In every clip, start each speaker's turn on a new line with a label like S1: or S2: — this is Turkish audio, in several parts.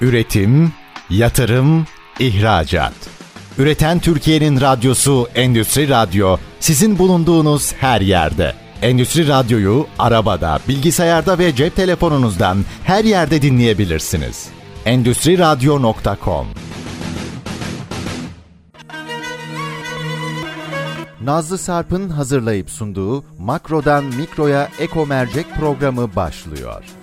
S1: Üretim, yatırım, ihracat. Üreten Türkiye'nin radyosu Endüstri Radyo sizin bulunduğunuz her yerde. Endüstri Radyo'yu arabada, bilgisayarda ve cep telefonunuzdan her yerde dinleyebilirsiniz. Endüstri Radyo.com Nazlı Sarp'ın hazırlayıp sunduğu Makro'dan Mikro'ya Eko Mercek programı başlıyor.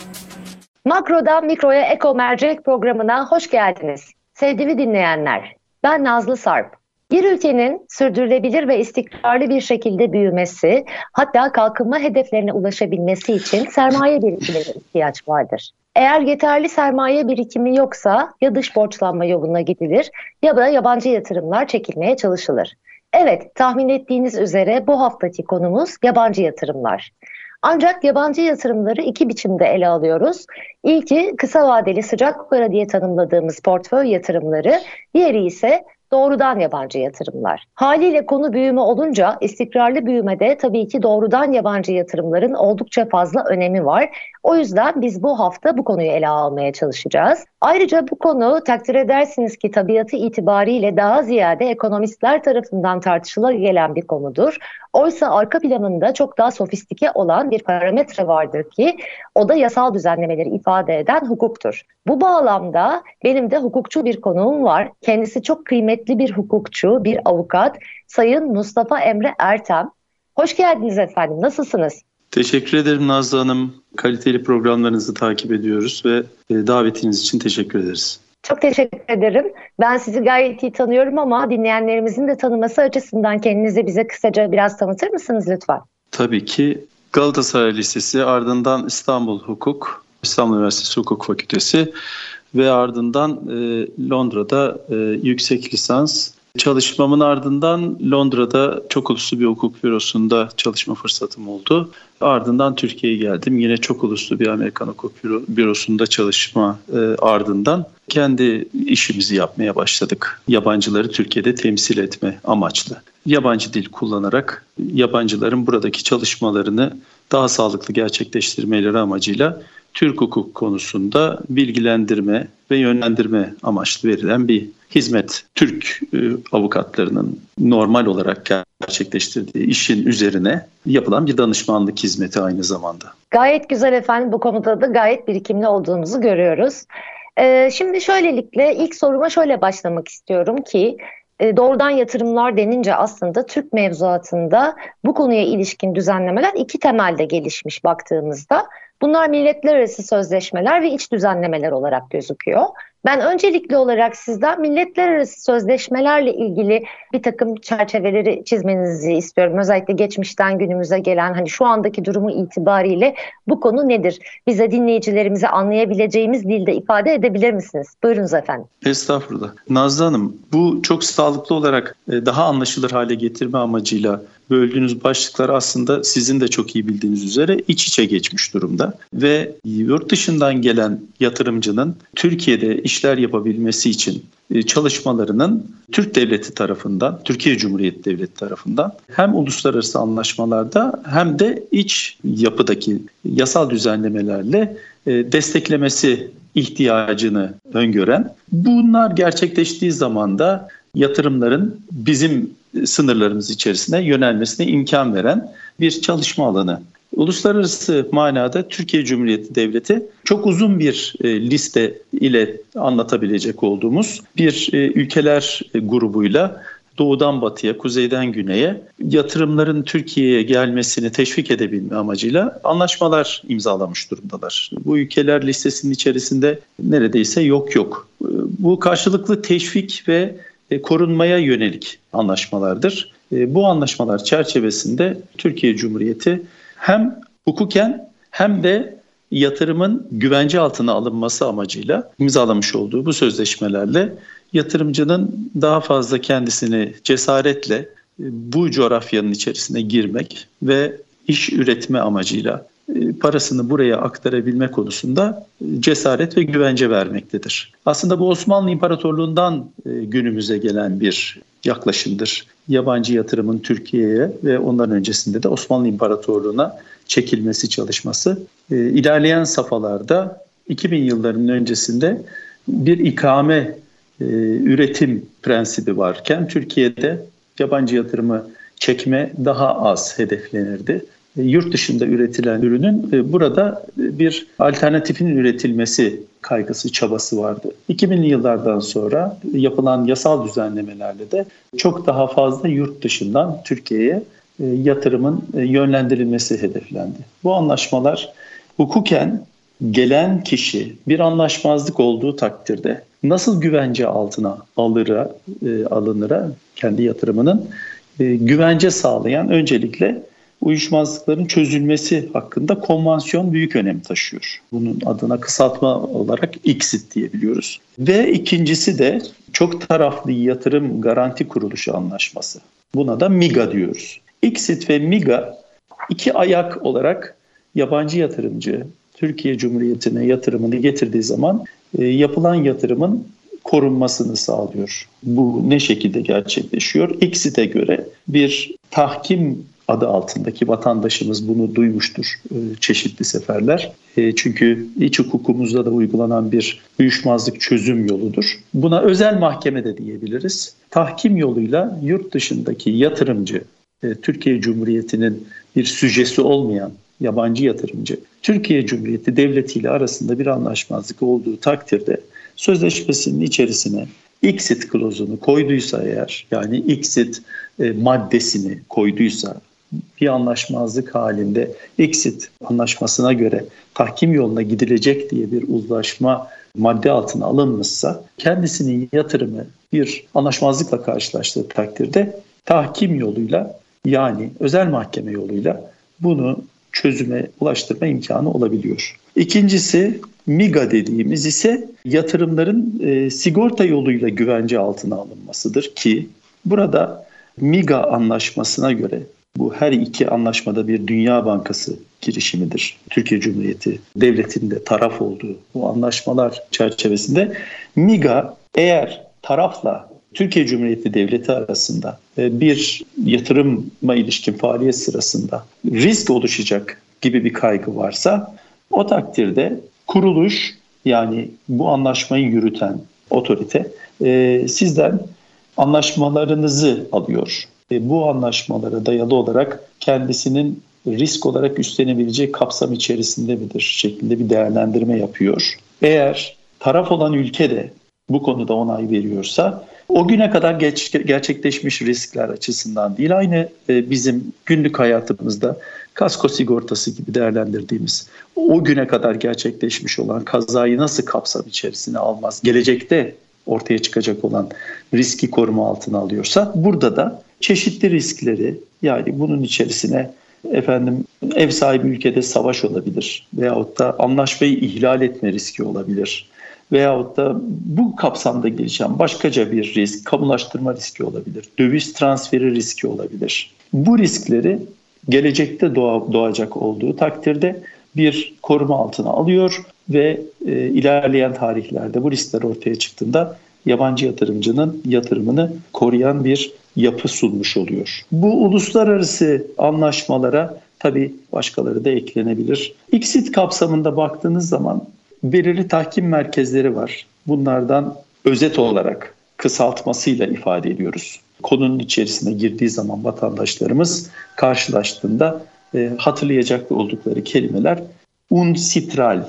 S2: Makro'dan Mikro'ya Eko Mercek programına hoş geldiniz. Sevgili dinleyenler, ben Nazlı Sarp. Bir ülkenin sürdürülebilir ve istikrarlı bir şekilde büyümesi, hatta kalkınma hedeflerine ulaşabilmesi için sermaye birikimine ihtiyaç vardır. Eğer yeterli sermaye birikimi yoksa ya dış borçlanma yoluna gidilir ya da yabancı yatırımlar çekilmeye çalışılır. Evet, tahmin ettiğiniz üzere bu haftaki konumuz yabancı yatırımlar. Ancak yabancı yatırımları iki biçimde ele alıyoruz. İlki kısa vadeli sıcak para diye tanımladığımız portföy yatırımları, diğeri ise doğrudan yabancı yatırımlar. Haliyle konu büyüme olunca istikrarlı büyümede tabii ki doğrudan yabancı yatırımların oldukça fazla önemi var. O yüzden biz bu hafta bu konuyu ele almaya çalışacağız. Ayrıca bu konu takdir edersiniz ki tabiatı itibariyle daha ziyade ekonomistler tarafından tartışıla gelen bir konudur. Oysa arka planında çok daha sofistike olan bir parametre vardır ki o da yasal düzenlemeleri ifade eden hukuktur. Bu bağlamda benim de hukukçu bir konuğum var. Kendisi çok kıymetli bir hukukçu, bir avukat. Sayın Mustafa Emre Ertem. Hoş geldiniz efendim. Nasılsınız?
S3: Teşekkür ederim Nazlı Hanım. Kaliteli programlarınızı takip ediyoruz ve e, davetiniz için teşekkür ederiz.
S2: Çok teşekkür ederim. Ben sizi gayet iyi tanıyorum ama dinleyenlerimizin de tanıması açısından kendinizi bize kısaca biraz tanıtır mısınız lütfen?
S3: Tabii ki Galatasaray Lisesi ardından İstanbul Hukuk, İstanbul Üniversitesi Hukuk Fakültesi ve ardından e, Londra'da e, yüksek lisans Çalışmamın ardından Londra'da çok uluslu bir hukuk bürosunda çalışma fırsatım oldu. Ardından Türkiye'ye geldim. Yine çok uluslu bir Amerikan hukuk bürosunda çalışma e, ardından kendi işimizi yapmaya başladık. Yabancıları Türkiye'de temsil etme amaçlı. Yabancı dil kullanarak yabancıların buradaki çalışmalarını daha sağlıklı gerçekleştirmeleri amacıyla Türk hukuk konusunda bilgilendirme ve yönlendirme amaçlı verilen bir hizmet. Türk e, avukatlarının normal olarak gerçekleştirdiği işin üzerine yapılan bir danışmanlık hizmeti aynı zamanda.
S2: Gayet güzel efendim bu konuda da gayet birikimli olduğunuzu görüyoruz. Ee, şimdi şöylelikle ilk soruma şöyle başlamak istiyorum ki e, doğrudan yatırımlar denince aslında Türk mevzuatında bu konuya ilişkin düzenlemeler iki temelde gelişmiş baktığımızda. Bunlar milletler arası sözleşmeler ve iç düzenlemeler olarak gözüküyor. Ben öncelikli olarak sizden milletler arası sözleşmelerle ilgili bir takım çerçeveleri çizmenizi istiyorum. Özellikle geçmişten günümüze gelen hani şu andaki durumu itibariyle bu konu nedir? Bize dinleyicilerimize anlayabileceğimiz dilde ifade edebilir misiniz? Buyurunuz efendim.
S3: Estağfurullah. Nazlı Hanım bu çok sağlıklı olarak e, daha anlaşılır hale getirme amacıyla böldüğünüz başlıklar aslında sizin de çok iyi bildiğiniz üzere iç içe geçmiş durumda ve yurt dışından gelen yatırımcının Türkiye'de işler yapabilmesi için e, çalışmalarının Türk devleti tarafından, Türkiye Cumhuriyeti Devleti tarafından hem uluslararası anlaşmalarda hem de iç yapıdaki yasal düzenlemelerle e, desteklemesi ihtiyacını öngören. Bunlar gerçekleştiği zaman da yatırımların bizim sınırlarımız içerisine yönelmesine imkan veren bir çalışma alanı. Uluslararası manada Türkiye Cumhuriyeti Devleti çok uzun bir e, liste ile anlatabilecek olduğumuz bir e, ülkeler grubuyla doğudan batıya, kuzeyden güneye yatırımların Türkiye'ye gelmesini teşvik edebilme amacıyla anlaşmalar imzalamış durumdalar. Bu ülkeler listesinin içerisinde neredeyse yok yok. Bu karşılıklı teşvik ve e, korunmaya yönelik anlaşmalardır. E, bu anlaşmalar çerçevesinde Türkiye Cumhuriyeti hem hukuken hem de yatırımın güvence altına alınması amacıyla imzalamış olduğu bu sözleşmelerle yatırımcının daha fazla kendisini cesaretle e, bu coğrafyanın içerisine girmek ve iş üretme amacıyla parasını buraya aktarabilme konusunda e, cesaret ve güvence vermektedir. Aslında bu Osmanlı İmparatorluğundan e, günümüze gelen bir yaklaşımdır. Yabancı yatırımın Türkiye'ye ve ondan öncesinde de Osmanlı İmparatorluğu'na çekilmesi çalışması. İlerleyen safhalarda 2000 yıllarının öncesinde bir ikame e, üretim prensibi varken Türkiye'de yabancı yatırımı çekme daha az hedeflenirdi. E, yurt dışında üretilen ürünün e, burada bir alternatifin üretilmesi kaygısı, çabası vardı. 2000'li yıllardan sonra yapılan yasal düzenlemelerle de çok daha fazla yurt dışından Türkiye'ye e, yatırımın yönlendirilmesi hedeflendi. Bu anlaşmalar hukuken gelen kişi bir anlaşmazlık olduğu takdirde nasıl güvence altına alır'a, alınıra kendi yatırımının güvence sağlayan öncelikle uyuşmazlıkların çözülmesi hakkında konvansiyon büyük önem taşıyor. Bunun adına kısaltma olarak ICSID diyebiliyoruz. Ve ikincisi de çok taraflı yatırım garanti kuruluşu anlaşması. Buna da MIGA diyoruz. ICSID ve MIGA iki ayak olarak yabancı yatırımcı Türkiye Cumhuriyeti'ne yatırımını getirdiği zaman e, yapılan yatırımın korunmasını sağlıyor. Bu ne şekilde gerçekleşiyor? ICSID'e göre bir tahkim adı altındaki vatandaşımız bunu duymuştur e, çeşitli seferler. E, çünkü iç hukukumuzda da uygulanan bir uyuşmazlık çözüm yoludur. Buna özel mahkeme de diyebiliriz. Tahkim yoluyla yurt dışındaki yatırımcı, e, Türkiye Cumhuriyeti'nin bir süjesi olmayan yabancı yatırımcı, Türkiye Cumhuriyeti Devleti ile arasında bir anlaşmazlık olduğu takdirde sözleşmesinin içerisine exit klozunu koyduysa eğer yani exit maddesini koyduysa bir anlaşmazlık halinde exit anlaşmasına göre tahkim yoluna gidilecek diye bir uzlaşma madde altına alınmışsa kendisinin yatırımı bir anlaşmazlıkla karşılaştığı takdirde tahkim yoluyla yani özel mahkeme yoluyla bunu çözüme ulaştırma imkanı olabiliyor. İkincisi MIGA dediğimiz ise yatırımların e, sigorta yoluyla güvence altına alınmasıdır ki burada MIGA anlaşmasına göre bu her iki anlaşmada bir Dünya Bankası girişimidir. Türkiye Cumhuriyeti devletinde taraf olduğu bu anlaşmalar çerçevesinde MIGA eğer tarafla Türkiye Cumhuriyeti Devleti arasında e, bir yatırıma ilişkin faaliyet sırasında risk oluşacak gibi bir kaygı varsa o takdirde kuruluş yani bu anlaşmayı yürüten otorite e, sizden anlaşmalarınızı alıyor bu anlaşmalara dayalı olarak kendisinin risk olarak üstlenebileceği kapsam içerisinde midir şeklinde bir değerlendirme yapıyor. Eğer taraf olan ülke de bu konuda onay veriyorsa o güne kadar geç, gerçekleşmiş riskler açısından değil aynı e, bizim günlük hayatımızda kasko sigortası gibi değerlendirdiğimiz o güne kadar gerçekleşmiş olan kazayı nasıl kapsam içerisine almaz? Gelecekte ortaya çıkacak olan riski koruma altına alıyorsa burada da çeşitli riskleri yani bunun içerisine efendim ev sahibi ülkede savaş olabilir veyahut da anlaşmayı ihlal etme riski olabilir veyahut da bu kapsamda gelişen başkaca bir risk, kamulaştırma riski olabilir, döviz transferi riski olabilir. Bu riskleri gelecekte doğa, doğacak olduğu takdirde bir koruma altına alıyor ve e, ilerleyen tarihlerde bu riskler ortaya çıktığında yabancı yatırımcının yatırımını koruyan bir yapı sunmuş oluyor. Bu uluslararası anlaşmalara tabii başkaları da eklenebilir. İksit kapsamında baktığınız zaman belirli tahkim merkezleri var. Bunlardan özet olarak kısaltmasıyla ifade ediyoruz. Konunun içerisine girdiği zaman vatandaşlarımız karşılaştığında e, hatırlayacak oldukları kelimeler unsitral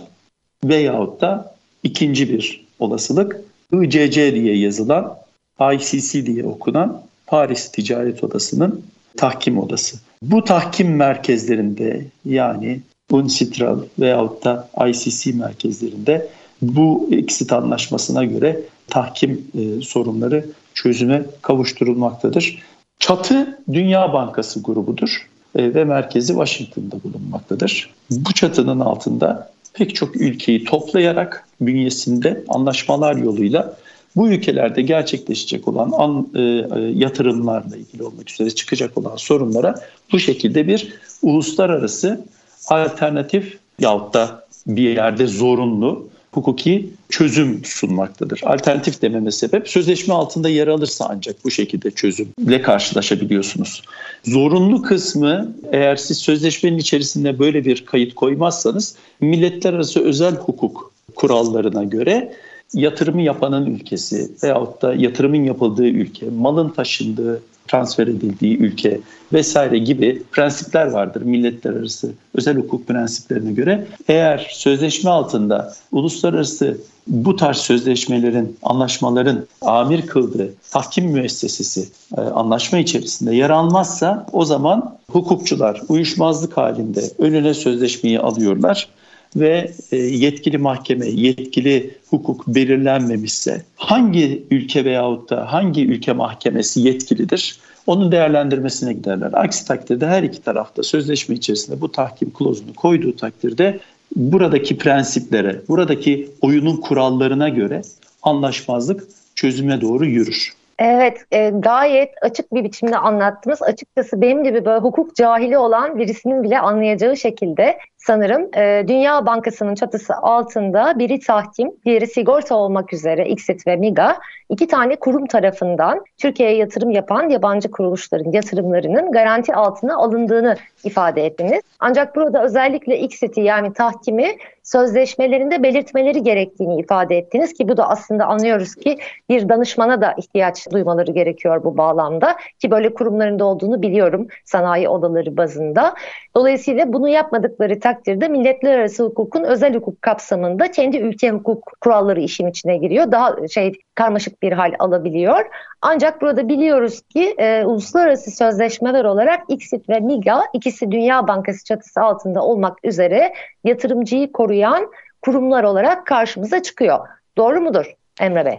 S3: veyahut da ikinci bir olasılık ICC diye yazılan ICC diye okunan Paris Ticaret Odası'nın tahkim odası. Bu tahkim merkezlerinde yani UNCITRAL veyahut da ICC merkezlerinde bu exit anlaşmasına göre tahkim e, sorunları çözüme kavuşturulmaktadır. Çatı Dünya Bankası grubudur e, ve merkezi Washington'da bulunmaktadır. Bu çatının altında pek çok ülkeyi toplayarak bünyesinde anlaşmalar yoluyla bu ülkelerde gerçekleşecek olan an, e, e, yatırımlarla ilgili olmak üzere çıkacak olan sorunlara bu şekilde bir uluslararası alternatif yahut da bir yerde zorunlu hukuki çözüm sunmaktadır. Alternatif dememe sebep sözleşme altında yer alırsa ancak bu şekilde çözümle karşılaşabiliyorsunuz. Zorunlu kısmı eğer siz sözleşmenin içerisinde böyle bir kayıt koymazsanız milletler arası özel hukuk kurallarına göre yatırımı yapanın ülkesi veyahut da yatırımın yapıldığı ülke, malın taşındığı, transfer edildiği ülke vesaire gibi prensipler vardır milletler arası özel hukuk prensiplerine göre. Eğer sözleşme altında uluslararası bu tarz sözleşmelerin, anlaşmaların amir kıldığı tahkim müessesesi e, anlaşma içerisinde yer almazsa o zaman hukukçular uyuşmazlık halinde önüne sözleşmeyi alıyorlar ve e, yetkili mahkeme, yetkili hukuk belirlenmemişse hangi ülke veyahut da hangi ülke mahkemesi yetkilidir? Onun değerlendirmesine giderler. Aksi takdirde her iki tarafta sözleşme içerisinde bu tahkim klozunu koyduğu takdirde buradaki prensiplere, buradaki oyunun kurallarına göre anlaşmazlık çözüme doğru yürür.
S2: Evet, e, gayet açık bir biçimde anlattınız. Açıkçası benim gibi böyle hukuk cahili olan birisinin bile anlayacağı şekilde sanırım e, Dünya Bankası'nın çatısı altında biri tahkim, diğeri sigorta olmak üzere Xit ve MIGA iki tane kurum tarafından Türkiye'ye yatırım yapan yabancı kuruluşların yatırımlarının garanti altına alındığını ifade ettiniz. Ancak burada özellikle Xit'i yani tahkimi sözleşmelerinde belirtmeleri gerektiğini ifade ettiniz ki bu da aslında anlıyoruz ki bir danışmana da ihtiyaç duymaları gerekiyor bu bağlamda ki böyle kurumlarında olduğunu biliyorum sanayi odaları bazında. Dolayısıyla bunu yapmadıkları takdirde milletler arası hukukun özel hukuk kapsamında kendi ülke hukuk kuralları işin içine giriyor. Daha şey karmaşık bir hal alabiliyor. Ancak burada biliyoruz ki e, uluslararası sözleşmeler olarak ICSID ve MIGA ikisi Dünya Bankası çatısı altında olmak üzere yatırımcıyı koruyan kurumlar olarak karşımıza çıkıyor. Doğru mudur Emre Bey?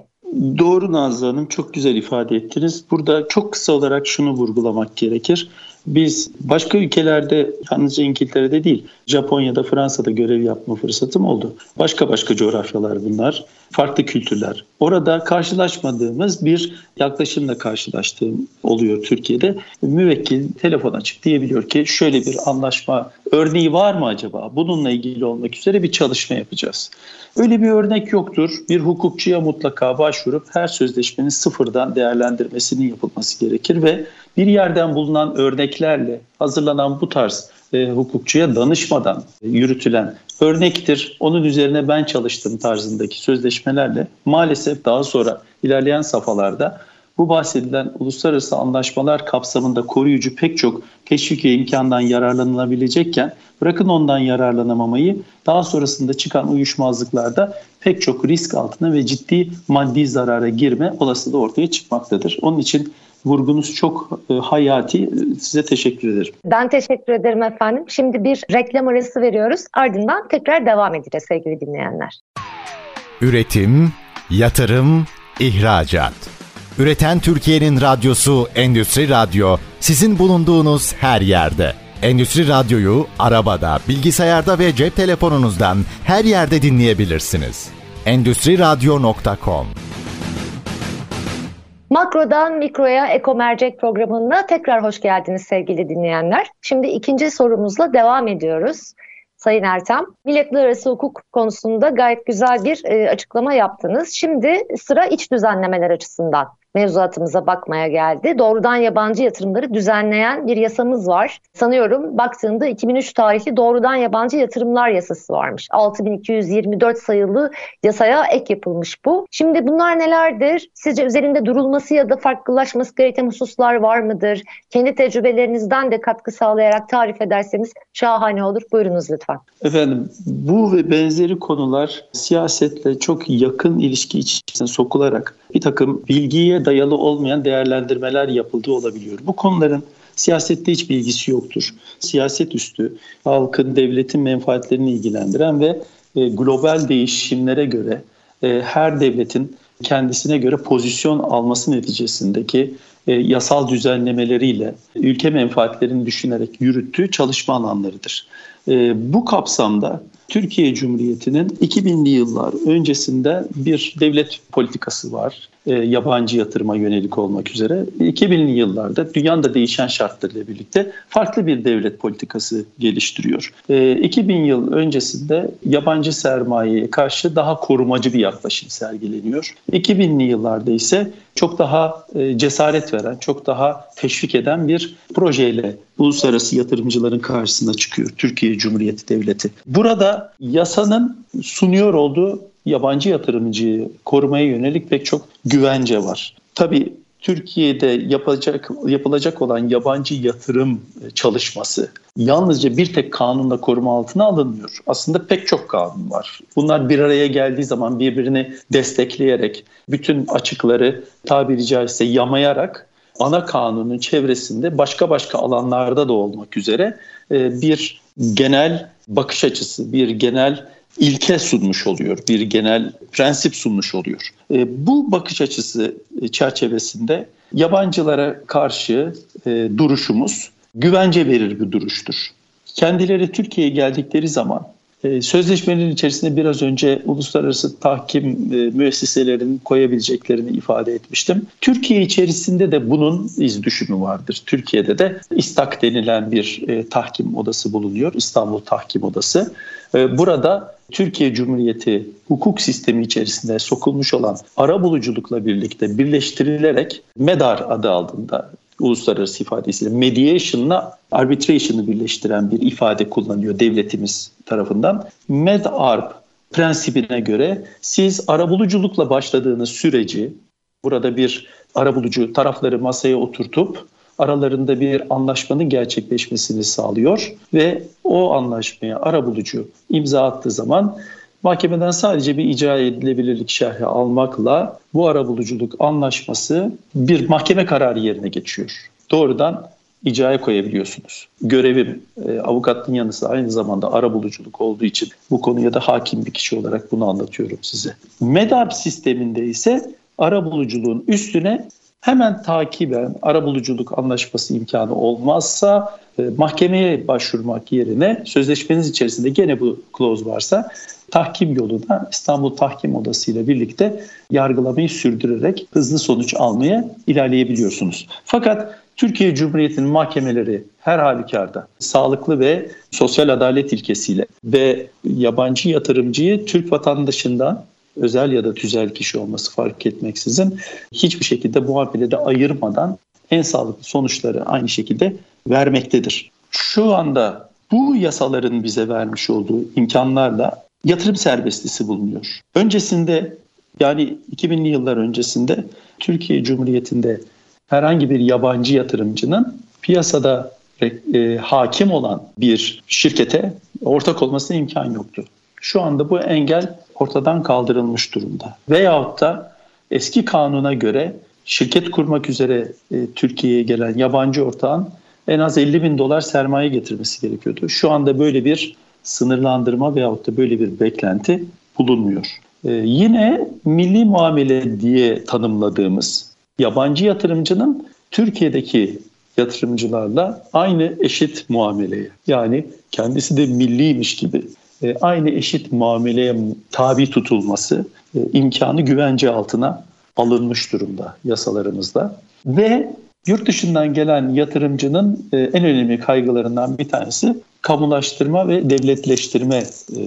S3: Doğru Nazlı Hanım çok güzel ifade ettiniz. Burada çok kısa olarak şunu vurgulamak gerekir. Biz başka ülkelerde yalnızca İngiltere'de değil Japonya'da Fransa'da görev yapma fırsatım oldu. Başka başka coğrafyalar bunlar. Farklı kültürler. Orada karşılaşmadığımız bir yaklaşımla karşılaştığım oluyor Türkiye'de. Müvekkil telefon açıp diyebiliyor ki şöyle bir anlaşma örneği var mı acaba? Bununla ilgili olmak üzere bir çalışma yapacağız. Öyle bir örnek yoktur. Bir hukukçuya mutlaka başvurup her sözleşmenin sıfırdan değerlendirmesinin yapılması gerekir ve bir yerden bulunan örneklerle hazırlanan bu tarz e, hukukçuya danışmadan yürütülen örnektir. Onun üzerine ben çalıştım tarzındaki sözleşmelerle maalesef daha sonra ilerleyen safhalarda bu bahsedilen uluslararası anlaşmalar kapsamında koruyucu pek çok teşvik ve imkandan yararlanılabilecekken bırakın ondan yararlanamamayı daha sonrasında çıkan uyuşmazlıklarda pek çok risk altına ve ciddi maddi zarara girme olasılığı ortaya çıkmaktadır. Onun için vurgunuz çok e, hayati. Size teşekkür ederim.
S2: Ben teşekkür ederim efendim. Şimdi bir reklam arası veriyoruz. Ardından tekrar devam edeceğiz sevgili dinleyenler.
S1: Üretim, yatırım, ihracat. Üreten Türkiye'nin radyosu Endüstri Radyo sizin bulunduğunuz her yerde. Endüstri Radyo'yu arabada, bilgisayarda ve cep telefonunuzdan her yerde dinleyebilirsiniz. Endüstri Radyo.com
S2: Makrodan Mikro'ya Eko Mercek programına tekrar hoş geldiniz sevgili dinleyenler. Şimdi ikinci sorumuzla devam ediyoruz. Sayın Ertem, milletler arası hukuk konusunda gayet güzel bir e, açıklama yaptınız. Şimdi sıra iç düzenlemeler açısından mevzuatımıza bakmaya geldi. Doğrudan yabancı yatırımları düzenleyen bir yasamız var. Sanıyorum baktığında 2003 tarihli doğrudan yabancı yatırımlar yasası varmış. 6224 sayılı yasaya ek yapılmış bu. Şimdi bunlar nelerdir? Sizce üzerinde durulması ya da farklılaşması gereken hususlar var mıdır? Kendi tecrübelerinizden de katkı sağlayarak tarif ederseniz şahane olur. Buyurunuz lütfen.
S3: Efendim bu ve benzeri konular siyasetle çok yakın ilişki içerisine sokularak bir takım bilgiye dayalı olmayan değerlendirmeler yapıldığı olabiliyor. Bu konuların siyasette hiç bilgisi yoktur. Siyaset üstü, halkın, devletin menfaatlerini ilgilendiren ve e, global değişimlere göre e, her devletin kendisine göre pozisyon alması neticesindeki e, yasal düzenlemeleriyle ülke menfaatlerini düşünerek yürüttüğü çalışma alanlarıdır. Bu kapsamda Türkiye Cumhuriyeti'nin 2000'li yıllar öncesinde bir devlet politikası var. E, yabancı yatırıma yönelik olmak üzere. 2000'li yıllarda dünyanın da değişen şartlarıyla birlikte farklı bir devlet politikası geliştiriyor. 2000 e, yıl öncesinde yabancı sermayeye karşı daha korumacı bir yaklaşım sergileniyor. 2000'li yıllarda ise çok daha e, cesaret veren, çok daha teşvik eden bir projeyle uluslararası yatırımcıların karşısına çıkıyor Türkiye Cumhuriyeti Devleti. Burada yasanın sunuyor olduğu yabancı yatırımcıyı korumaya yönelik pek çok güvence var. Tabii Türkiye'de yapılacak yapılacak olan yabancı yatırım çalışması yalnızca bir tek kanunla koruma altına alınmıyor. Aslında pek çok kanun var. Bunlar bir araya geldiği zaman birbirini destekleyerek bütün açıkları tabiri caizse yamayarak ana kanunun çevresinde başka başka alanlarda da olmak üzere e, bir genel bakış açısı, bir genel ilke sunmuş oluyor, bir genel prensip sunmuş oluyor. E, bu bakış açısı çerçevesinde yabancılara karşı e, duruşumuz güvence verir bir duruştur. Kendileri Türkiye'ye geldikleri zaman sözleşmenin içerisinde biraz önce uluslararası tahkim e, müesseselerinin koyabileceklerini ifade etmiştim. Türkiye içerisinde de bunun iz düşümü vardır. Türkiye'de de İstak denilen bir e, tahkim odası bulunuyor. İstanbul Tahkim Odası. Burada Türkiye Cumhuriyeti hukuk sistemi içerisinde sokulmuş olan ara buluculukla birlikte birleştirilerek MEDAR adı altında uluslararası ifadesiyle mediation'la arbitration'ı birleştiren bir ifade kullanıyor devletimiz tarafından. MEDARB prensibine göre siz arabuluculukla başladığınız süreci burada bir arabulucu tarafları masaya oturtup aralarında bir anlaşmanın gerçekleşmesini sağlıyor ve o anlaşmaya arabulucu imza attığı zaman mahkemeden sadece bir icra edilebilirlik şerhi almakla bu arabuluculuk anlaşması bir mahkeme kararı yerine geçiyor. Doğrudan icraya koyabiliyorsunuz. Görevim e, avukatlığın yanı sıra aynı zamanda arabuluculuk olduğu için bu konuya da hakim bir kişi olarak bunu anlatıyorum size. MEDAP sisteminde ise arabuluculuğun üstüne hemen takiben arabuluculuk anlaşması imkanı olmazsa e, mahkemeye başvurmak yerine sözleşmeniz içerisinde gene bu clause varsa tahkim yoluna İstanbul Tahkim Odası ile birlikte yargılamayı sürdürerek hızlı sonuç almaya ilerleyebiliyorsunuz. Fakat Türkiye Cumhuriyeti'nin mahkemeleri her halükarda sağlıklı ve sosyal adalet ilkesiyle ve yabancı yatırımcıyı Türk vatandaşından özel ya da tüzel kişi olması fark etmeksizin hiçbir şekilde muamelede ayırmadan en sağlıklı sonuçları aynı şekilde vermektedir. Şu anda bu yasaların bize vermiş olduğu imkanlarla yatırım serbestisi bulunuyor. Öncesinde yani 2000'li yıllar öncesinde Türkiye Cumhuriyeti'nde herhangi bir yabancı yatırımcının piyasada e, hakim olan bir şirkete ortak olmasına imkan yoktu. Şu anda bu engel ortadan kaldırılmış durumda. Veyahut da eski kanuna göre şirket kurmak üzere e, Türkiye'ye gelen yabancı ortağın en az 50 bin dolar sermaye getirmesi gerekiyordu. Şu anda böyle bir sınırlandırma veyahut da böyle bir beklenti bulunmuyor. Ee, yine milli muamele diye tanımladığımız yabancı yatırımcının Türkiye'deki yatırımcılarla aynı eşit muameleye yani kendisi de milliymiş gibi e, aynı eşit muameleye tabi tutulması e, imkanı güvence altına alınmış durumda yasalarımızda. Ve yurt dışından gelen yatırımcının e, en önemli kaygılarından bir tanesi kamulaştırma ve devletleştirme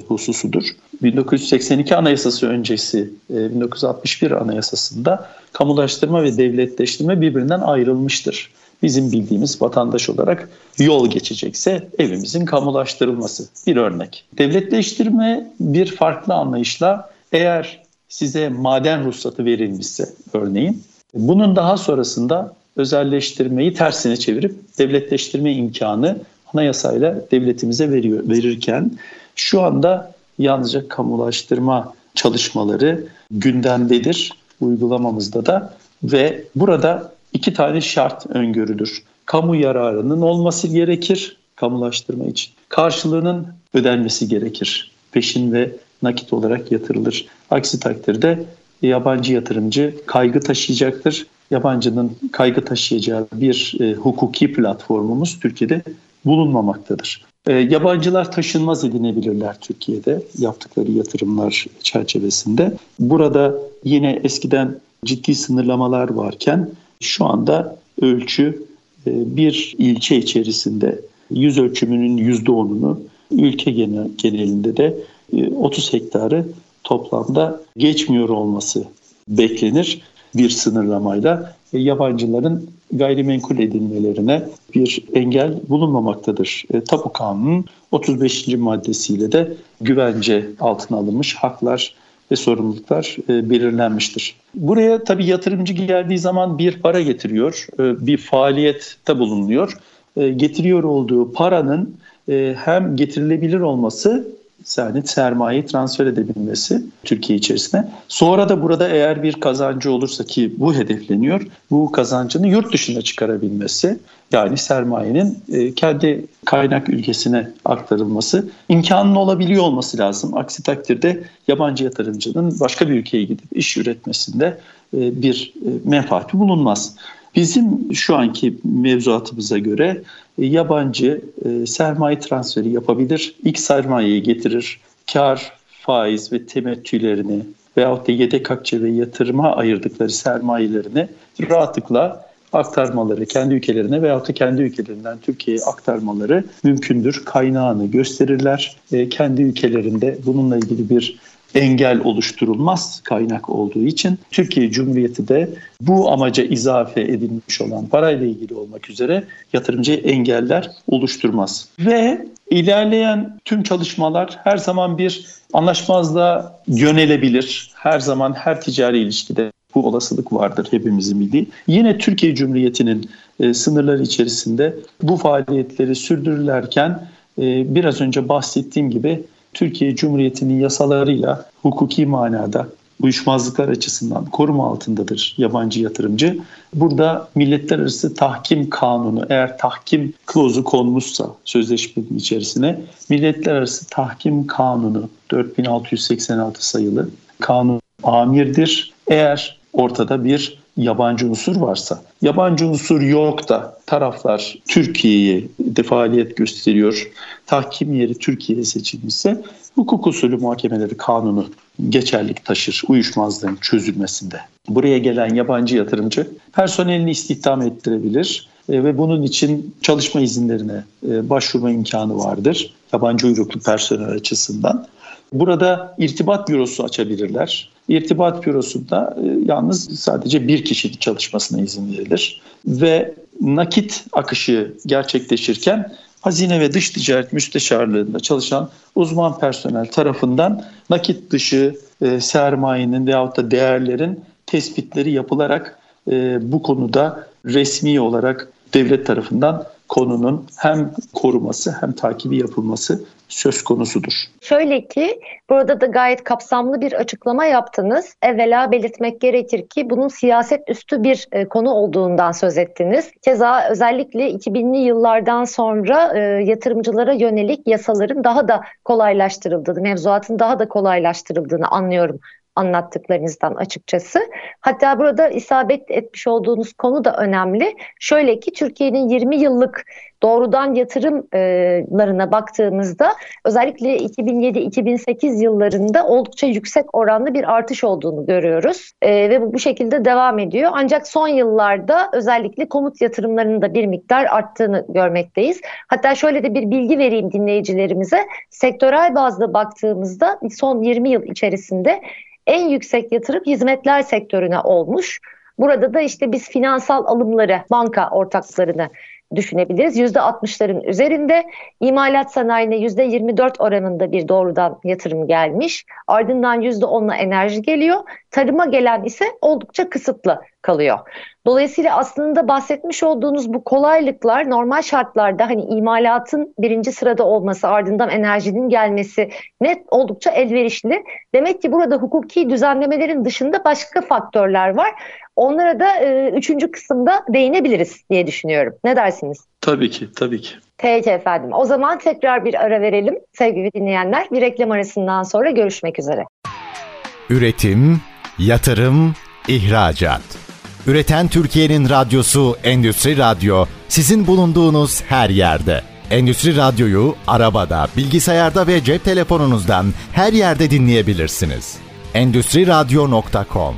S3: hususudur. 1982 Anayasası öncesi 1961 Anayasası'nda kamulaştırma ve devletleştirme birbirinden ayrılmıştır bizim bildiğimiz vatandaş olarak yol geçecekse evimizin kamulaştırılması bir örnek. Devletleştirme bir farklı anlayışla eğer size maden ruhsatı verilmişse örneğin bunun daha sonrasında özelleştirmeyi tersine çevirip devletleştirme imkanı anayasayla devletimize veriyor verirken şu anda yalnızca kamulaştırma çalışmaları gündemdedir uygulamamızda da ve burada iki tane şart öngörülür. Kamu yararının olması gerekir kamulaştırma için. Karşılığının ödenmesi gerekir. Peşin ve nakit olarak yatırılır. Aksi takdirde yabancı yatırımcı kaygı taşıyacaktır. Yabancının kaygı taşıyacağı bir e, hukuki platformumuz Türkiye'de bulunmamaktadır. E, yabancılar taşınmaz edinebilirler Türkiye'de yaptıkları yatırımlar çerçevesinde. Burada yine eskiden ciddi sınırlamalar varken şu anda ölçü e, bir ilçe içerisinde yüz ölçümünün yüzde onunu ülke genelinde de 30 e, hektarı toplamda geçmiyor olması beklenir bir sınırlamayla. E, yabancıların gayrimenkul edinmelerine bir engel bulunmamaktadır. Tapu Kanunu'nun 35. maddesiyle de güvence altına alınmış haklar ve sorumluluklar e, belirlenmiştir. Buraya tabii yatırımcı geldiği zaman bir para getiriyor, e, bir faaliyette bulunuyor. E, getiriyor olduğu paranın e, hem getirilebilir olması yani sermayeyi transfer edebilmesi Türkiye içerisine. Sonra da burada eğer bir kazancı olursa ki bu hedefleniyor, bu kazancını yurt dışına çıkarabilmesi yani sermayenin e, kendi kaynak ülkesine aktarılması imkanın olabiliyor olması lazım. Aksi takdirde yabancı yatırımcının başka bir ülkeye gidip iş üretmesinde e, bir e, menfaati bulunmaz. Bizim şu anki mevzuatımıza göre e, yabancı e, sermaye transferi yapabilir, ilk sermayeyi getirir, kar, faiz ve temettülerini veyahut da yedek akçe ve yatırıma ayırdıkları sermayelerini rahatlıkla aktarmaları kendi ülkelerine veyahut da kendi ülkelerinden Türkiye'ye aktarmaları mümkündür. Kaynağını gösterirler. E, kendi ülkelerinde bununla ilgili bir engel oluşturulmaz kaynak olduğu için Türkiye Cumhuriyeti de bu amaca izafe edilmiş olan parayla ilgili olmak üzere yatırımcı engeller oluşturmaz. Ve ilerleyen tüm çalışmalar her zaman bir anlaşmazlığa yönelebilir. Her zaman her ticari ilişkide bu olasılık vardır hepimizin bildiği. Yine Türkiye Cumhuriyeti'nin e, sınırları içerisinde bu faaliyetleri sürdürürlerken e, biraz önce bahsettiğim gibi Türkiye Cumhuriyeti'nin yasalarıyla hukuki manada uyuşmazlıklar açısından koruma altındadır yabancı yatırımcı. Burada milletler arası tahkim kanunu eğer tahkim klozu konmuşsa sözleşmenin içerisine milletler arası tahkim kanunu 4686 sayılı kanun amirdir. Eğer ortada bir yabancı unsur varsa, yabancı unsur yok da taraflar Türkiye'ye de faaliyet gösteriyor, tahkim yeri Türkiye'ye seçilmişse hukuk usulü muhakemeleri kanunu geçerlik taşır uyuşmazlığın çözülmesinde. Buraya gelen yabancı yatırımcı personelini istihdam ettirebilir e, ve bunun için çalışma izinlerine e, başvurma imkanı vardır yabancı uyruklu personel açısından. Burada irtibat bürosu açabilirler. İrtibat bürosunda e, yalnız sadece bir kişinin çalışmasına izin verilir. Ve nakit akışı gerçekleşirken Hazine ve Dış Ticaret Müsteşarlığı'nda çalışan uzman personel tarafından nakit dışı e, sermayenin veyahut da değerlerin tespitleri yapılarak e, bu konuda resmi olarak devlet tarafından konunun hem koruması hem takibi yapılması söz konusudur.
S2: Şöyle ki burada da gayet kapsamlı bir açıklama yaptınız. Evvela belirtmek gerekir ki bunun siyaset üstü bir e, konu olduğundan söz ettiniz. Keza özellikle 2000'li yıllardan sonra e, yatırımcılara yönelik yasaların daha da kolaylaştırıldığını, mevzuatın daha da kolaylaştırıldığını anlıyorum anlattıklarınızdan açıkçası. Hatta burada isabet etmiş olduğunuz konu da önemli. Şöyle ki Türkiye'nin 20 yıllık doğrudan yatırımlarına baktığımızda özellikle 2007-2008 yıllarında oldukça yüksek oranlı bir artış olduğunu görüyoruz. E, ve bu bu şekilde devam ediyor. Ancak son yıllarda özellikle komut yatırımlarının da bir miktar arttığını görmekteyiz. Hatta şöyle de bir bilgi vereyim dinleyicilerimize. Sektörel bazda baktığımızda son 20 yıl içerisinde en yüksek yatırım hizmetler sektörüne olmuş. Burada da işte biz finansal alımları, banka ortaklarını düşünebiliriz. %60'ların üzerinde imalat sanayine %24 oranında bir doğrudan yatırım gelmiş. Ardından %10'la enerji geliyor. Tarıma gelen ise oldukça kısıtlı kalıyor. Dolayısıyla aslında bahsetmiş olduğunuz bu kolaylıklar normal şartlarda hani imalatın birinci sırada olması ardından enerjinin gelmesi net oldukça elverişli. Demek ki burada hukuki düzenlemelerin dışında başka faktörler var. Onlara da e, üçüncü kısımda değinebiliriz diye düşünüyorum. Ne dersiniz?
S3: Tabii ki, tabii ki.
S2: Peki efendim. O zaman tekrar bir ara verelim sevgili dinleyenler. Bir reklam arasından sonra görüşmek üzere.
S1: Üretim, yatırım, ihracat. Üreten Türkiye'nin radyosu Endüstri Radyo sizin bulunduğunuz her yerde. Endüstri Radyo'yu arabada, bilgisayarda ve cep telefonunuzdan her yerde dinleyebilirsiniz. Endüstri Radyo.com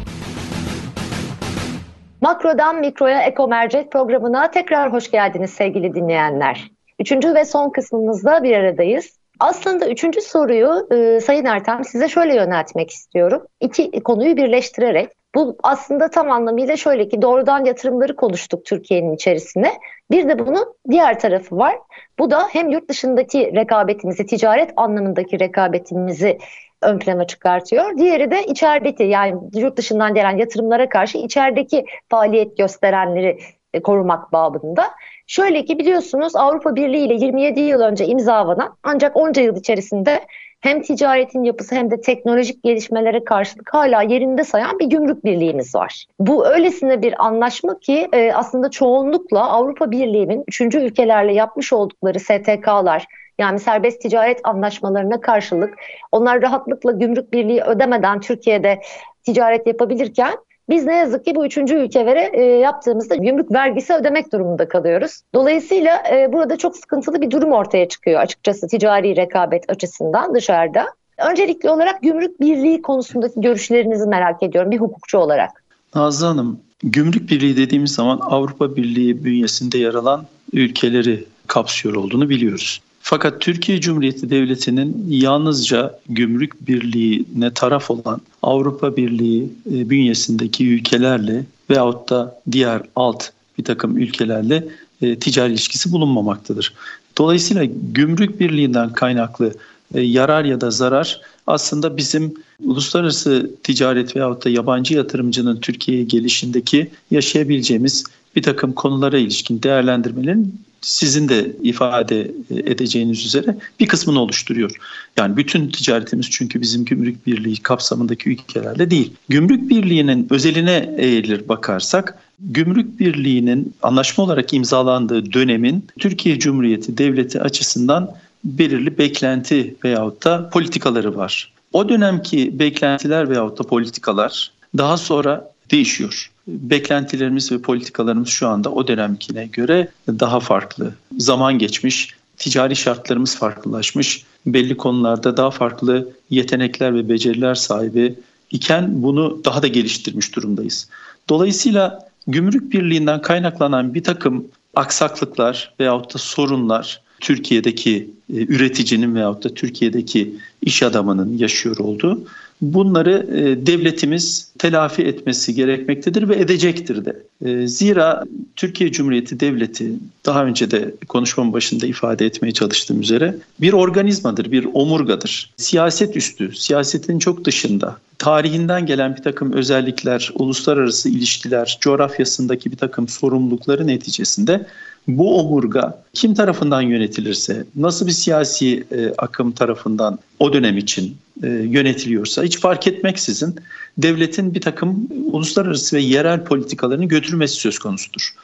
S2: Makrodan Mikro'ya Eko Mercek programına tekrar hoş geldiniz sevgili dinleyenler. Üçüncü ve son kısmımızda bir aradayız. Aslında üçüncü soruyu e, Sayın Ertem size şöyle yöneltmek istiyorum. İki konuyu birleştirerek. Bu aslında tam anlamıyla şöyle ki doğrudan yatırımları konuştuk Türkiye'nin içerisine. Bir de bunun diğer tarafı var. Bu da hem yurt dışındaki rekabetimizi, ticaret anlamındaki rekabetimizi ön plana çıkartıyor. Diğeri de içerideki yani yurt dışından gelen yatırımlara karşı içerideki faaliyet gösterenleri e, korumak babında. Şöyle ki biliyorsunuz Avrupa Birliği ile 27 yıl önce imzalanan ancak onca yıl içerisinde hem ticaretin yapısı hem de teknolojik gelişmelere karşılık hala yerinde sayan bir gümrük birliğimiz var. Bu öylesine bir anlaşma ki e, aslında çoğunlukla Avrupa Birliği'nin üçüncü ülkelerle yapmış oldukları STK'lar yani serbest ticaret anlaşmalarına karşılık onlar rahatlıkla gümrük birliği ödemeden Türkiye'de ticaret yapabilirken biz ne yazık ki bu üçüncü ülkelere e, yaptığımızda gümrük vergisi ödemek durumunda kalıyoruz. Dolayısıyla e, burada çok sıkıntılı bir durum ortaya çıkıyor açıkçası ticari rekabet açısından dışarıda. Öncelikli olarak gümrük birliği konusundaki görüşlerinizi merak ediyorum bir hukukçu olarak.
S3: Nazlı Hanım, gümrük birliği dediğimiz zaman Avrupa Birliği bünyesinde yer alan ülkeleri kapsıyor olduğunu biliyoruz. Fakat Türkiye Cumhuriyeti Devleti'nin yalnızca gümrük birliğine taraf olan Avrupa Birliği e, bünyesindeki ülkelerle veyahut da diğer alt bir takım ülkelerle e, ticari ilişkisi bulunmamaktadır. Dolayısıyla gümrük birliğinden kaynaklı e, yarar ya da zarar aslında bizim uluslararası ticaret veyahut da yabancı yatırımcının Türkiye'ye gelişindeki yaşayabileceğimiz bir takım konulara ilişkin değerlendirmelerin sizin de ifade edeceğiniz üzere bir kısmını oluşturuyor. Yani bütün ticaretimiz çünkü bizim gümrük birliği kapsamındaki ülkelerle değil. Gümrük birliğinin özeline eğilir bakarsak Gümrük Birliği'nin anlaşma olarak imzalandığı dönemin Türkiye Cumhuriyeti Devleti açısından belirli beklenti veyahut da politikaları var. O dönemki beklentiler veyahut da politikalar daha sonra değişiyor beklentilerimiz ve politikalarımız şu anda o dönemkine göre daha farklı. Zaman geçmiş, ticari şartlarımız farklılaşmış, belli konularda daha farklı yetenekler ve beceriler sahibi iken bunu daha da geliştirmiş durumdayız. Dolayısıyla gümrük birliğinden kaynaklanan bir takım aksaklıklar veyahut da sorunlar Türkiye'deki e, üreticinin veyahut da Türkiye'deki iş adamının yaşıyor olduğu bunları e, devletimiz telafi etmesi gerekmektedir ve edecektir de. E, zira Türkiye Cumhuriyeti Devleti daha önce de konuşmamın başında ifade etmeye çalıştığım üzere bir organizmadır, bir omurgadır. Siyaset üstü, siyasetin çok dışında tarihinden gelen bir takım özellikler, uluslararası ilişkiler, coğrafyasındaki bir takım sorumlulukları neticesinde bu omurga kim tarafından yönetilirse, nasıl bir siyasi e, akım tarafından o dönem için e, yönetiliyorsa hiç fark etmeksizin devletin bir takım uluslararası ve yerel politikalarını götürmesi söz konusudur.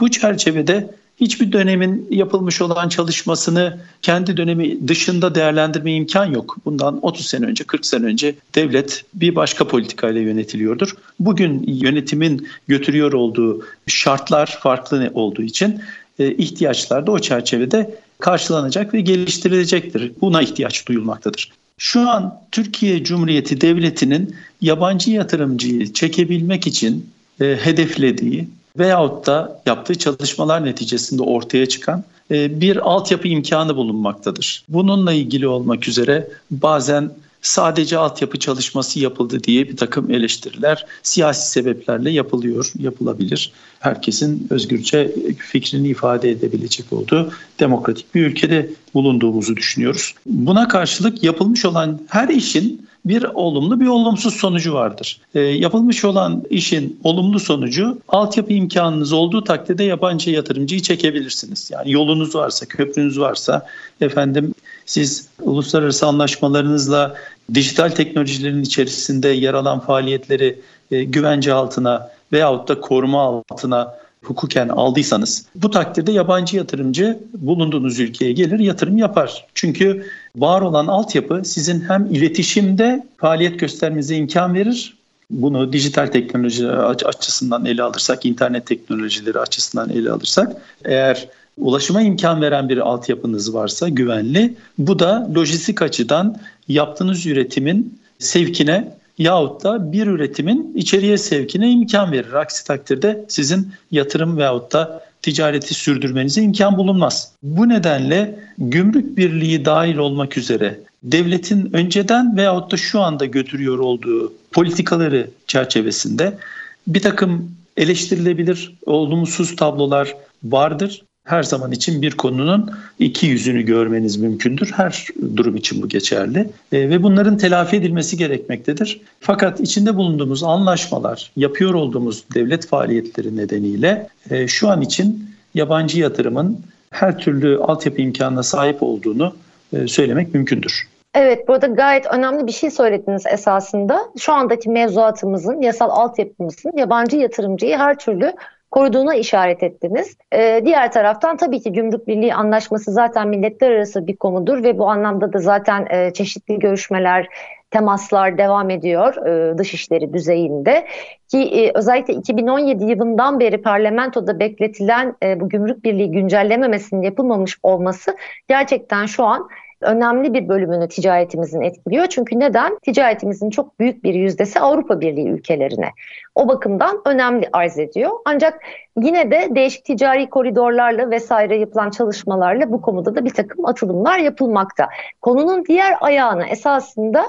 S3: Bu çerçevede hiçbir dönemin yapılmış olan çalışmasını kendi dönemi dışında değerlendirme imkan yok. Bundan 30 sene önce, 40 sene önce devlet bir başka politikayla yönetiliyordur. Bugün yönetimin götürüyor olduğu şartlar farklı olduğu için ihtiyaçlar da o çerçevede karşılanacak ve geliştirilecektir. Buna ihtiyaç duyulmaktadır. Şu an Türkiye Cumhuriyeti Devleti'nin yabancı yatırımcıyı çekebilmek için e, hedeflediği veyahut da yaptığı çalışmalar neticesinde ortaya çıkan e, bir altyapı imkanı bulunmaktadır. Bununla ilgili olmak üzere bazen sadece altyapı çalışması yapıldı diye bir takım eleştiriler siyasi sebeplerle yapılıyor, yapılabilir. Herkesin özgürce fikrini ifade edebilecek olduğu demokratik bir ülkede bulunduğumuzu düşünüyoruz. Buna karşılık yapılmış olan her işin bir olumlu bir olumsuz sonucu vardır. E, yapılmış olan işin olumlu sonucu altyapı imkanınız olduğu takdirde yabancı yatırımcıyı çekebilirsiniz. Yani yolunuz varsa, köprünüz varsa efendim siz uluslararası anlaşmalarınızla dijital teknolojilerin içerisinde yer alan faaliyetleri e, güvence altına veyahut da koruma altına hukuken aldıysanız bu takdirde yabancı yatırımcı bulunduğunuz ülkeye gelir yatırım yapar. Çünkü var olan altyapı sizin hem iletişimde faaliyet göstermenize imkan verir. Bunu dijital teknoloji açısından ele alırsak, internet teknolojileri açısından ele alırsak eğer ulaşıma imkan veren bir altyapınız varsa güvenli bu da lojistik açıdan yaptığınız üretimin sevkine yahut da bir üretimin içeriye sevkine imkan verir. Aksi takdirde sizin yatırım veyahut da ticareti sürdürmenize imkan bulunmaz. Bu nedenle gümrük birliği dahil olmak üzere devletin önceden veyahut da şu anda götürüyor olduğu politikaları çerçevesinde bir takım eleştirilebilir olumsuz tablolar vardır. Her zaman için bir konunun iki yüzünü görmeniz mümkündür. Her durum için bu geçerli e, ve bunların telafi edilmesi gerekmektedir. Fakat içinde bulunduğumuz anlaşmalar, yapıyor olduğumuz devlet faaliyetleri nedeniyle e, şu an için yabancı yatırımın her türlü altyapı imkanına sahip olduğunu e, söylemek mümkündür.
S2: Evet, burada gayet önemli bir şey söylediniz esasında. Şu andaki mevzuatımızın, yasal altyapımızın yabancı yatırımcıyı her türlü koruduğuna işaret ettiniz. Ee, diğer taraftan tabii ki Gümrük Birliği Anlaşması zaten milletler arası bir konudur ve bu anlamda da zaten e, çeşitli görüşmeler, temaslar devam ediyor e, dışişleri düzeyinde ki e, özellikle 2017 yılından beri parlamentoda bekletilen e, bu gümrük birliği güncellememesinin yapılmamış olması gerçekten şu an önemli bir bölümünü ticaretimizin etkiliyor. Çünkü neden? Ticaretimizin çok büyük bir yüzdesi Avrupa Birliği ülkelerine. O bakımdan önemli arz ediyor. Ancak yine de değişik ticari koridorlarla vesaire yapılan çalışmalarla bu konuda da bir takım atılımlar yapılmakta. Konunun diğer ayağını esasında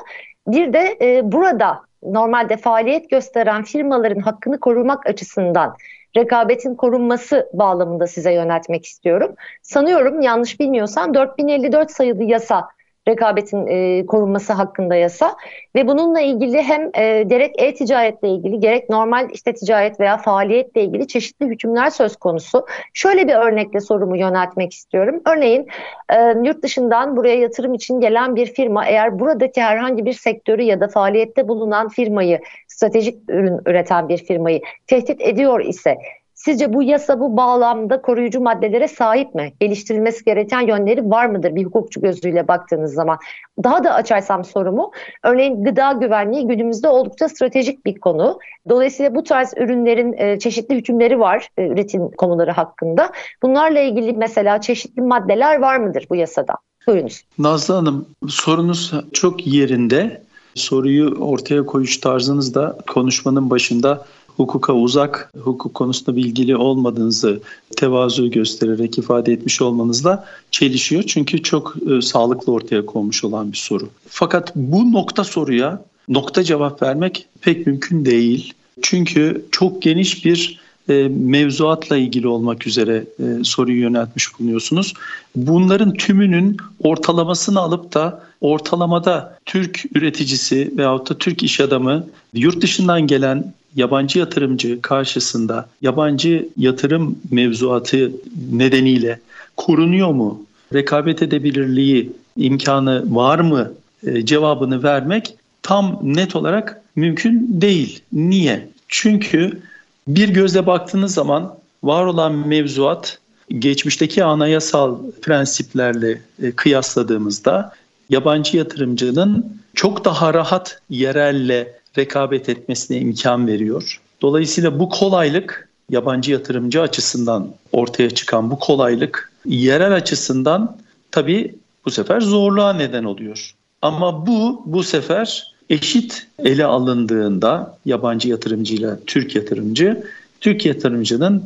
S2: bir de e, burada normalde faaliyet gösteren firmaların hakkını korumak açısından rekabetin korunması bağlamında size yöneltmek istiyorum. Sanıyorum yanlış bilmiyorsam 4054 sayılı yasa rekabetin e, korunması hakkında yasa ve bununla ilgili hem e, gerek e-ticaretle ilgili gerek normal işte ticaret veya faaliyetle ilgili çeşitli hükümler söz konusu. Şöyle bir örnekle sorumu yöneltmek istiyorum. Örneğin e, yurt dışından buraya yatırım için gelen bir firma eğer buradaki herhangi bir sektörü ya da faaliyette bulunan firmayı, stratejik ürün üreten bir firmayı tehdit ediyor ise Sizce bu yasa bu bağlamda koruyucu maddelere sahip mi? Geliştirilmesi gereken yönleri var mıdır bir hukukçu gözüyle baktığınız zaman? Daha da açarsam sorumu, örneğin gıda güvenliği günümüzde oldukça stratejik bir konu. Dolayısıyla bu tarz ürünlerin e, çeşitli hükümleri var e, üretim konuları hakkında. Bunlarla ilgili mesela çeşitli maddeler var mıdır bu yasada? Buyurunuz.
S3: Nazlı Hanım sorunuz çok yerinde. Soruyu ortaya koyuş tarzınız da konuşmanın başında hukuka uzak, hukuk konusunda bilgili olmadığınızı tevazu göstererek ifade etmiş olmanızla çelişiyor. Çünkü çok e, sağlıklı ortaya konmuş olan bir soru. Fakat bu nokta soruya nokta cevap vermek pek mümkün değil. Çünkü çok geniş bir e, mevzuatla ilgili olmak üzere e, soruyu yöneltmiş bulunuyorsunuz. Bunların tümünün ortalamasını alıp da ortalamada Türk üreticisi veyahut da Türk iş adamı yurt dışından gelen yabancı yatırımcı karşısında yabancı yatırım mevzuatı nedeniyle korunuyor mu? Rekabet edebilirliği imkanı var mı? E, cevabını vermek tam net olarak mümkün değil. Niye? Çünkü bir gözle baktığınız zaman var olan mevzuat geçmişteki anayasal prensiplerle e, kıyasladığımızda yabancı yatırımcının çok daha rahat yerelle rekabet etmesine imkan veriyor. Dolayısıyla bu kolaylık yabancı yatırımcı açısından ortaya çıkan bu kolaylık yerel açısından tabii bu sefer zorluğa neden oluyor. Ama bu bu sefer eşit ele alındığında yabancı yatırımcıyla Türk yatırımcı, Türk yatırımcının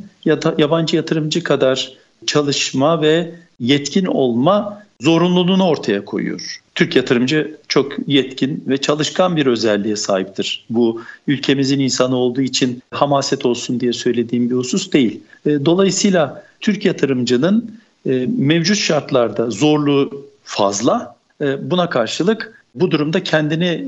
S3: yabancı yatırımcı kadar çalışma ve yetkin olma zorunluluğunu ortaya koyuyor. Türk yatırımcı çok yetkin ve çalışkan bir özelliğe sahiptir. Bu ülkemizin insanı olduğu için hamaset olsun diye söylediğim bir husus değil. E, dolayısıyla Türk yatırımcının e, mevcut şartlarda zorluğu fazla. E, buna karşılık bu durumda kendini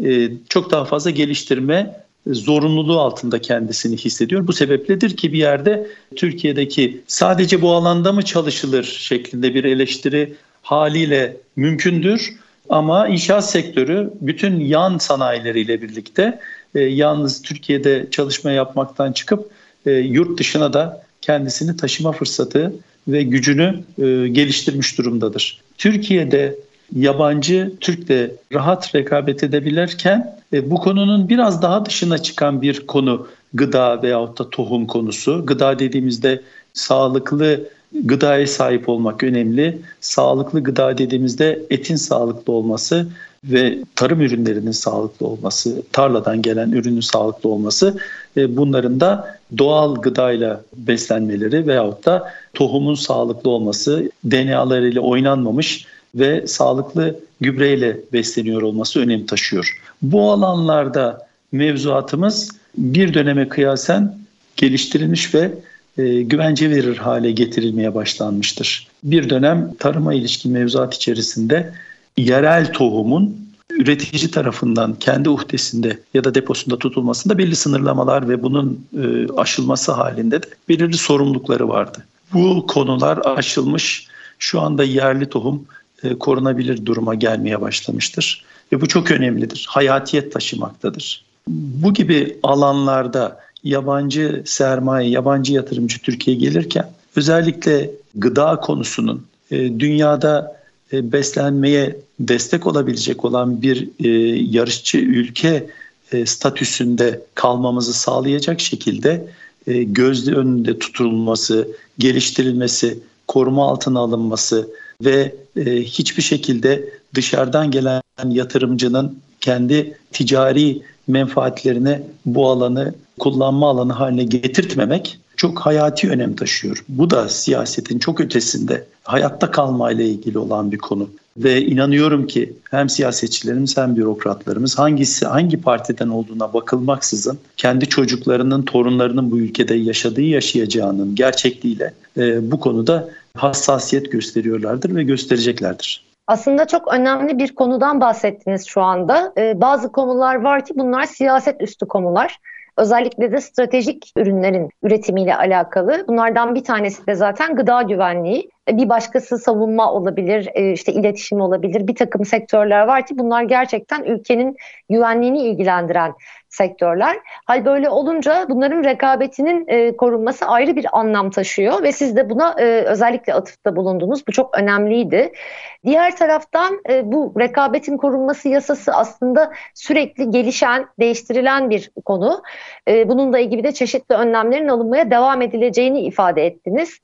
S3: çok daha fazla geliştirme zorunluluğu altında kendisini hissediyor. Bu sebepledir ki bir yerde Türkiye'deki sadece bu alanda mı çalışılır şeklinde bir eleştiri haliyle mümkündür. Ama inşaat sektörü bütün yan sanayileriyle birlikte e, yalnız Türkiye'de çalışma yapmaktan çıkıp e, yurt dışına da kendisini taşıma fırsatı ve gücünü e, geliştirmiş durumdadır. Türkiye'de yabancı Türk'le rahat rekabet edebilirken e, bu konunun biraz daha dışına çıkan bir konu gıda veyahut da tohum konusu. Gıda dediğimizde sağlıklı gıdaya sahip olmak önemli. Sağlıklı gıda dediğimizde etin sağlıklı olması ve tarım ürünlerinin sağlıklı olması, tarladan gelen ürünün sağlıklı olması e, bunların da doğal gıdayla beslenmeleri veyahut da tohumun sağlıklı olması, DNA'larıyla oynanmamış ve sağlıklı gübreyle besleniyor olması önem taşıyor. Bu alanlarda mevzuatımız bir döneme kıyasen geliştirilmiş ve e, güvence verir hale getirilmeye başlanmıştır. Bir dönem tarıma ilişkin mevzuat içerisinde yerel tohumun üretici tarafından kendi uhdesinde ya da deposunda tutulmasında belli sınırlamalar ve bunun e, aşılması halinde de belirli sorumlulukları vardı. Bu konular aşılmış. Şu anda yerli tohum e, korunabilir duruma gelmeye başlamıştır. Ve bu çok önemlidir. Hayatiyet taşımaktadır. Bu gibi alanlarda yabancı sermaye, yabancı yatırımcı Türkiye'ye gelirken özellikle gıda konusunun e, dünyada e, beslenmeye destek olabilecek olan bir yarışçı ülke statüsünde kalmamızı sağlayacak şekilde e, gözlü önünde tutulması, geliştirilmesi, koruma altına alınması ve e, hiçbir şekilde dışarıdan gelen yatırımcının kendi ticari menfaatlerine bu alanı kullanma alanı haline getirtmemek çok hayati önem taşıyor. Bu da siyasetin çok ötesinde hayatta kalma ile ilgili olan bir konu. Ve inanıyorum ki hem siyasetçilerimiz hem bürokratlarımız hangisi hangi partiden olduğuna bakılmaksızın kendi çocuklarının, torunlarının bu ülkede yaşadığı yaşayacağının gerçekliğiyle e, bu konuda hassasiyet gösteriyorlardır ve göstereceklerdir.
S2: Aslında çok önemli bir konudan bahsettiniz şu anda. Ee, bazı konular var ki bunlar siyaset üstü konular. Özellikle de stratejik ürünlerin üretimiyle alakalı. Bunlardan bir tanesi de zaten gıda güvenliği. E, bir başkası savunma olabilir, e, işte iletişim olabilir. Bir takım sektörler var ki bunlar gerçekten ülkenin güvenliğini ilgilendiren sektörler. Hal böyle olunca bunların rekabetinin e, korunması ayrı bir anlam taşıyor ve siz de buna e, özellikle atıfta bulundunuz. Bu çok önemliydi. Diğer taraftan e, bu rekabetin korunması yasası aslında sürekli gelişen, değiştirilen bir konu. E, bununla ilgili de çeşitli önlemlerin alınmaya devam edileceğini ifade ettiniz.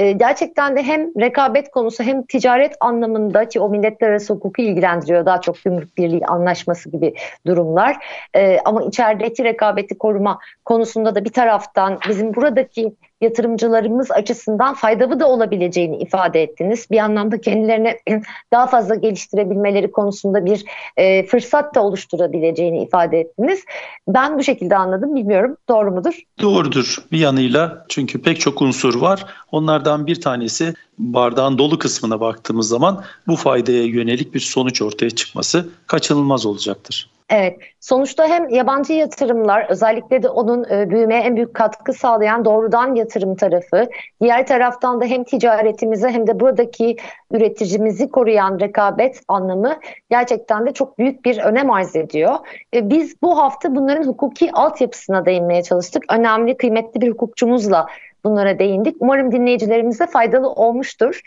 S2: E, gerçekten de hem rekabet konusu hem ticaret anlamında ki o milletler arası hukuku ilgilendiriyor daha çok gümrük birliği anlaşması gibi durumlar. E, ama içerideki rekabeti koruma konusunda da bir taraftan bizim buradaki yatırımcılarımız açısından faydalı da olabileceğini ifade ettiniz. Bir anlamda kendilerini daha fazla geliştirebilmeleri konusunda bir e, fırsat da oluşturabileceğini ifade ettiniz. Ben bu şekilde anladım. Bilmiyorum doğru mudur?
S3: Doğrudur bir yanıyla çünkü pek çok unsur var. Onlardan bir tanesi bardağın dolu kısmına baktığımız zaman bu faydaya yönelik bir sonuç ortaya çıkması kaçınılmaz olacaktır.
S2: Evet, sonuçta hem yabancı yatırımlar özellikle de onun e, büyümeye en büyük katkı sağlayan doğrudan yatırım tarafı, diğer taraftan da hem ticaretimize hem de buradaki üreticimizi koruyan rekabet anlamı gerçekten de çok büyük bir önem arz ediyor. E, biz bu hafta bunların hukuki altyapısına değinmeye çalıştık. Önemli, kıymetli bir hukukçumuzla bunlara değindik. Umarım dinleyicilerimize faydalı olmuştur.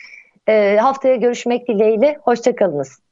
S2: E, haftaya görüşmek dileğiyle, hoşçakalınız.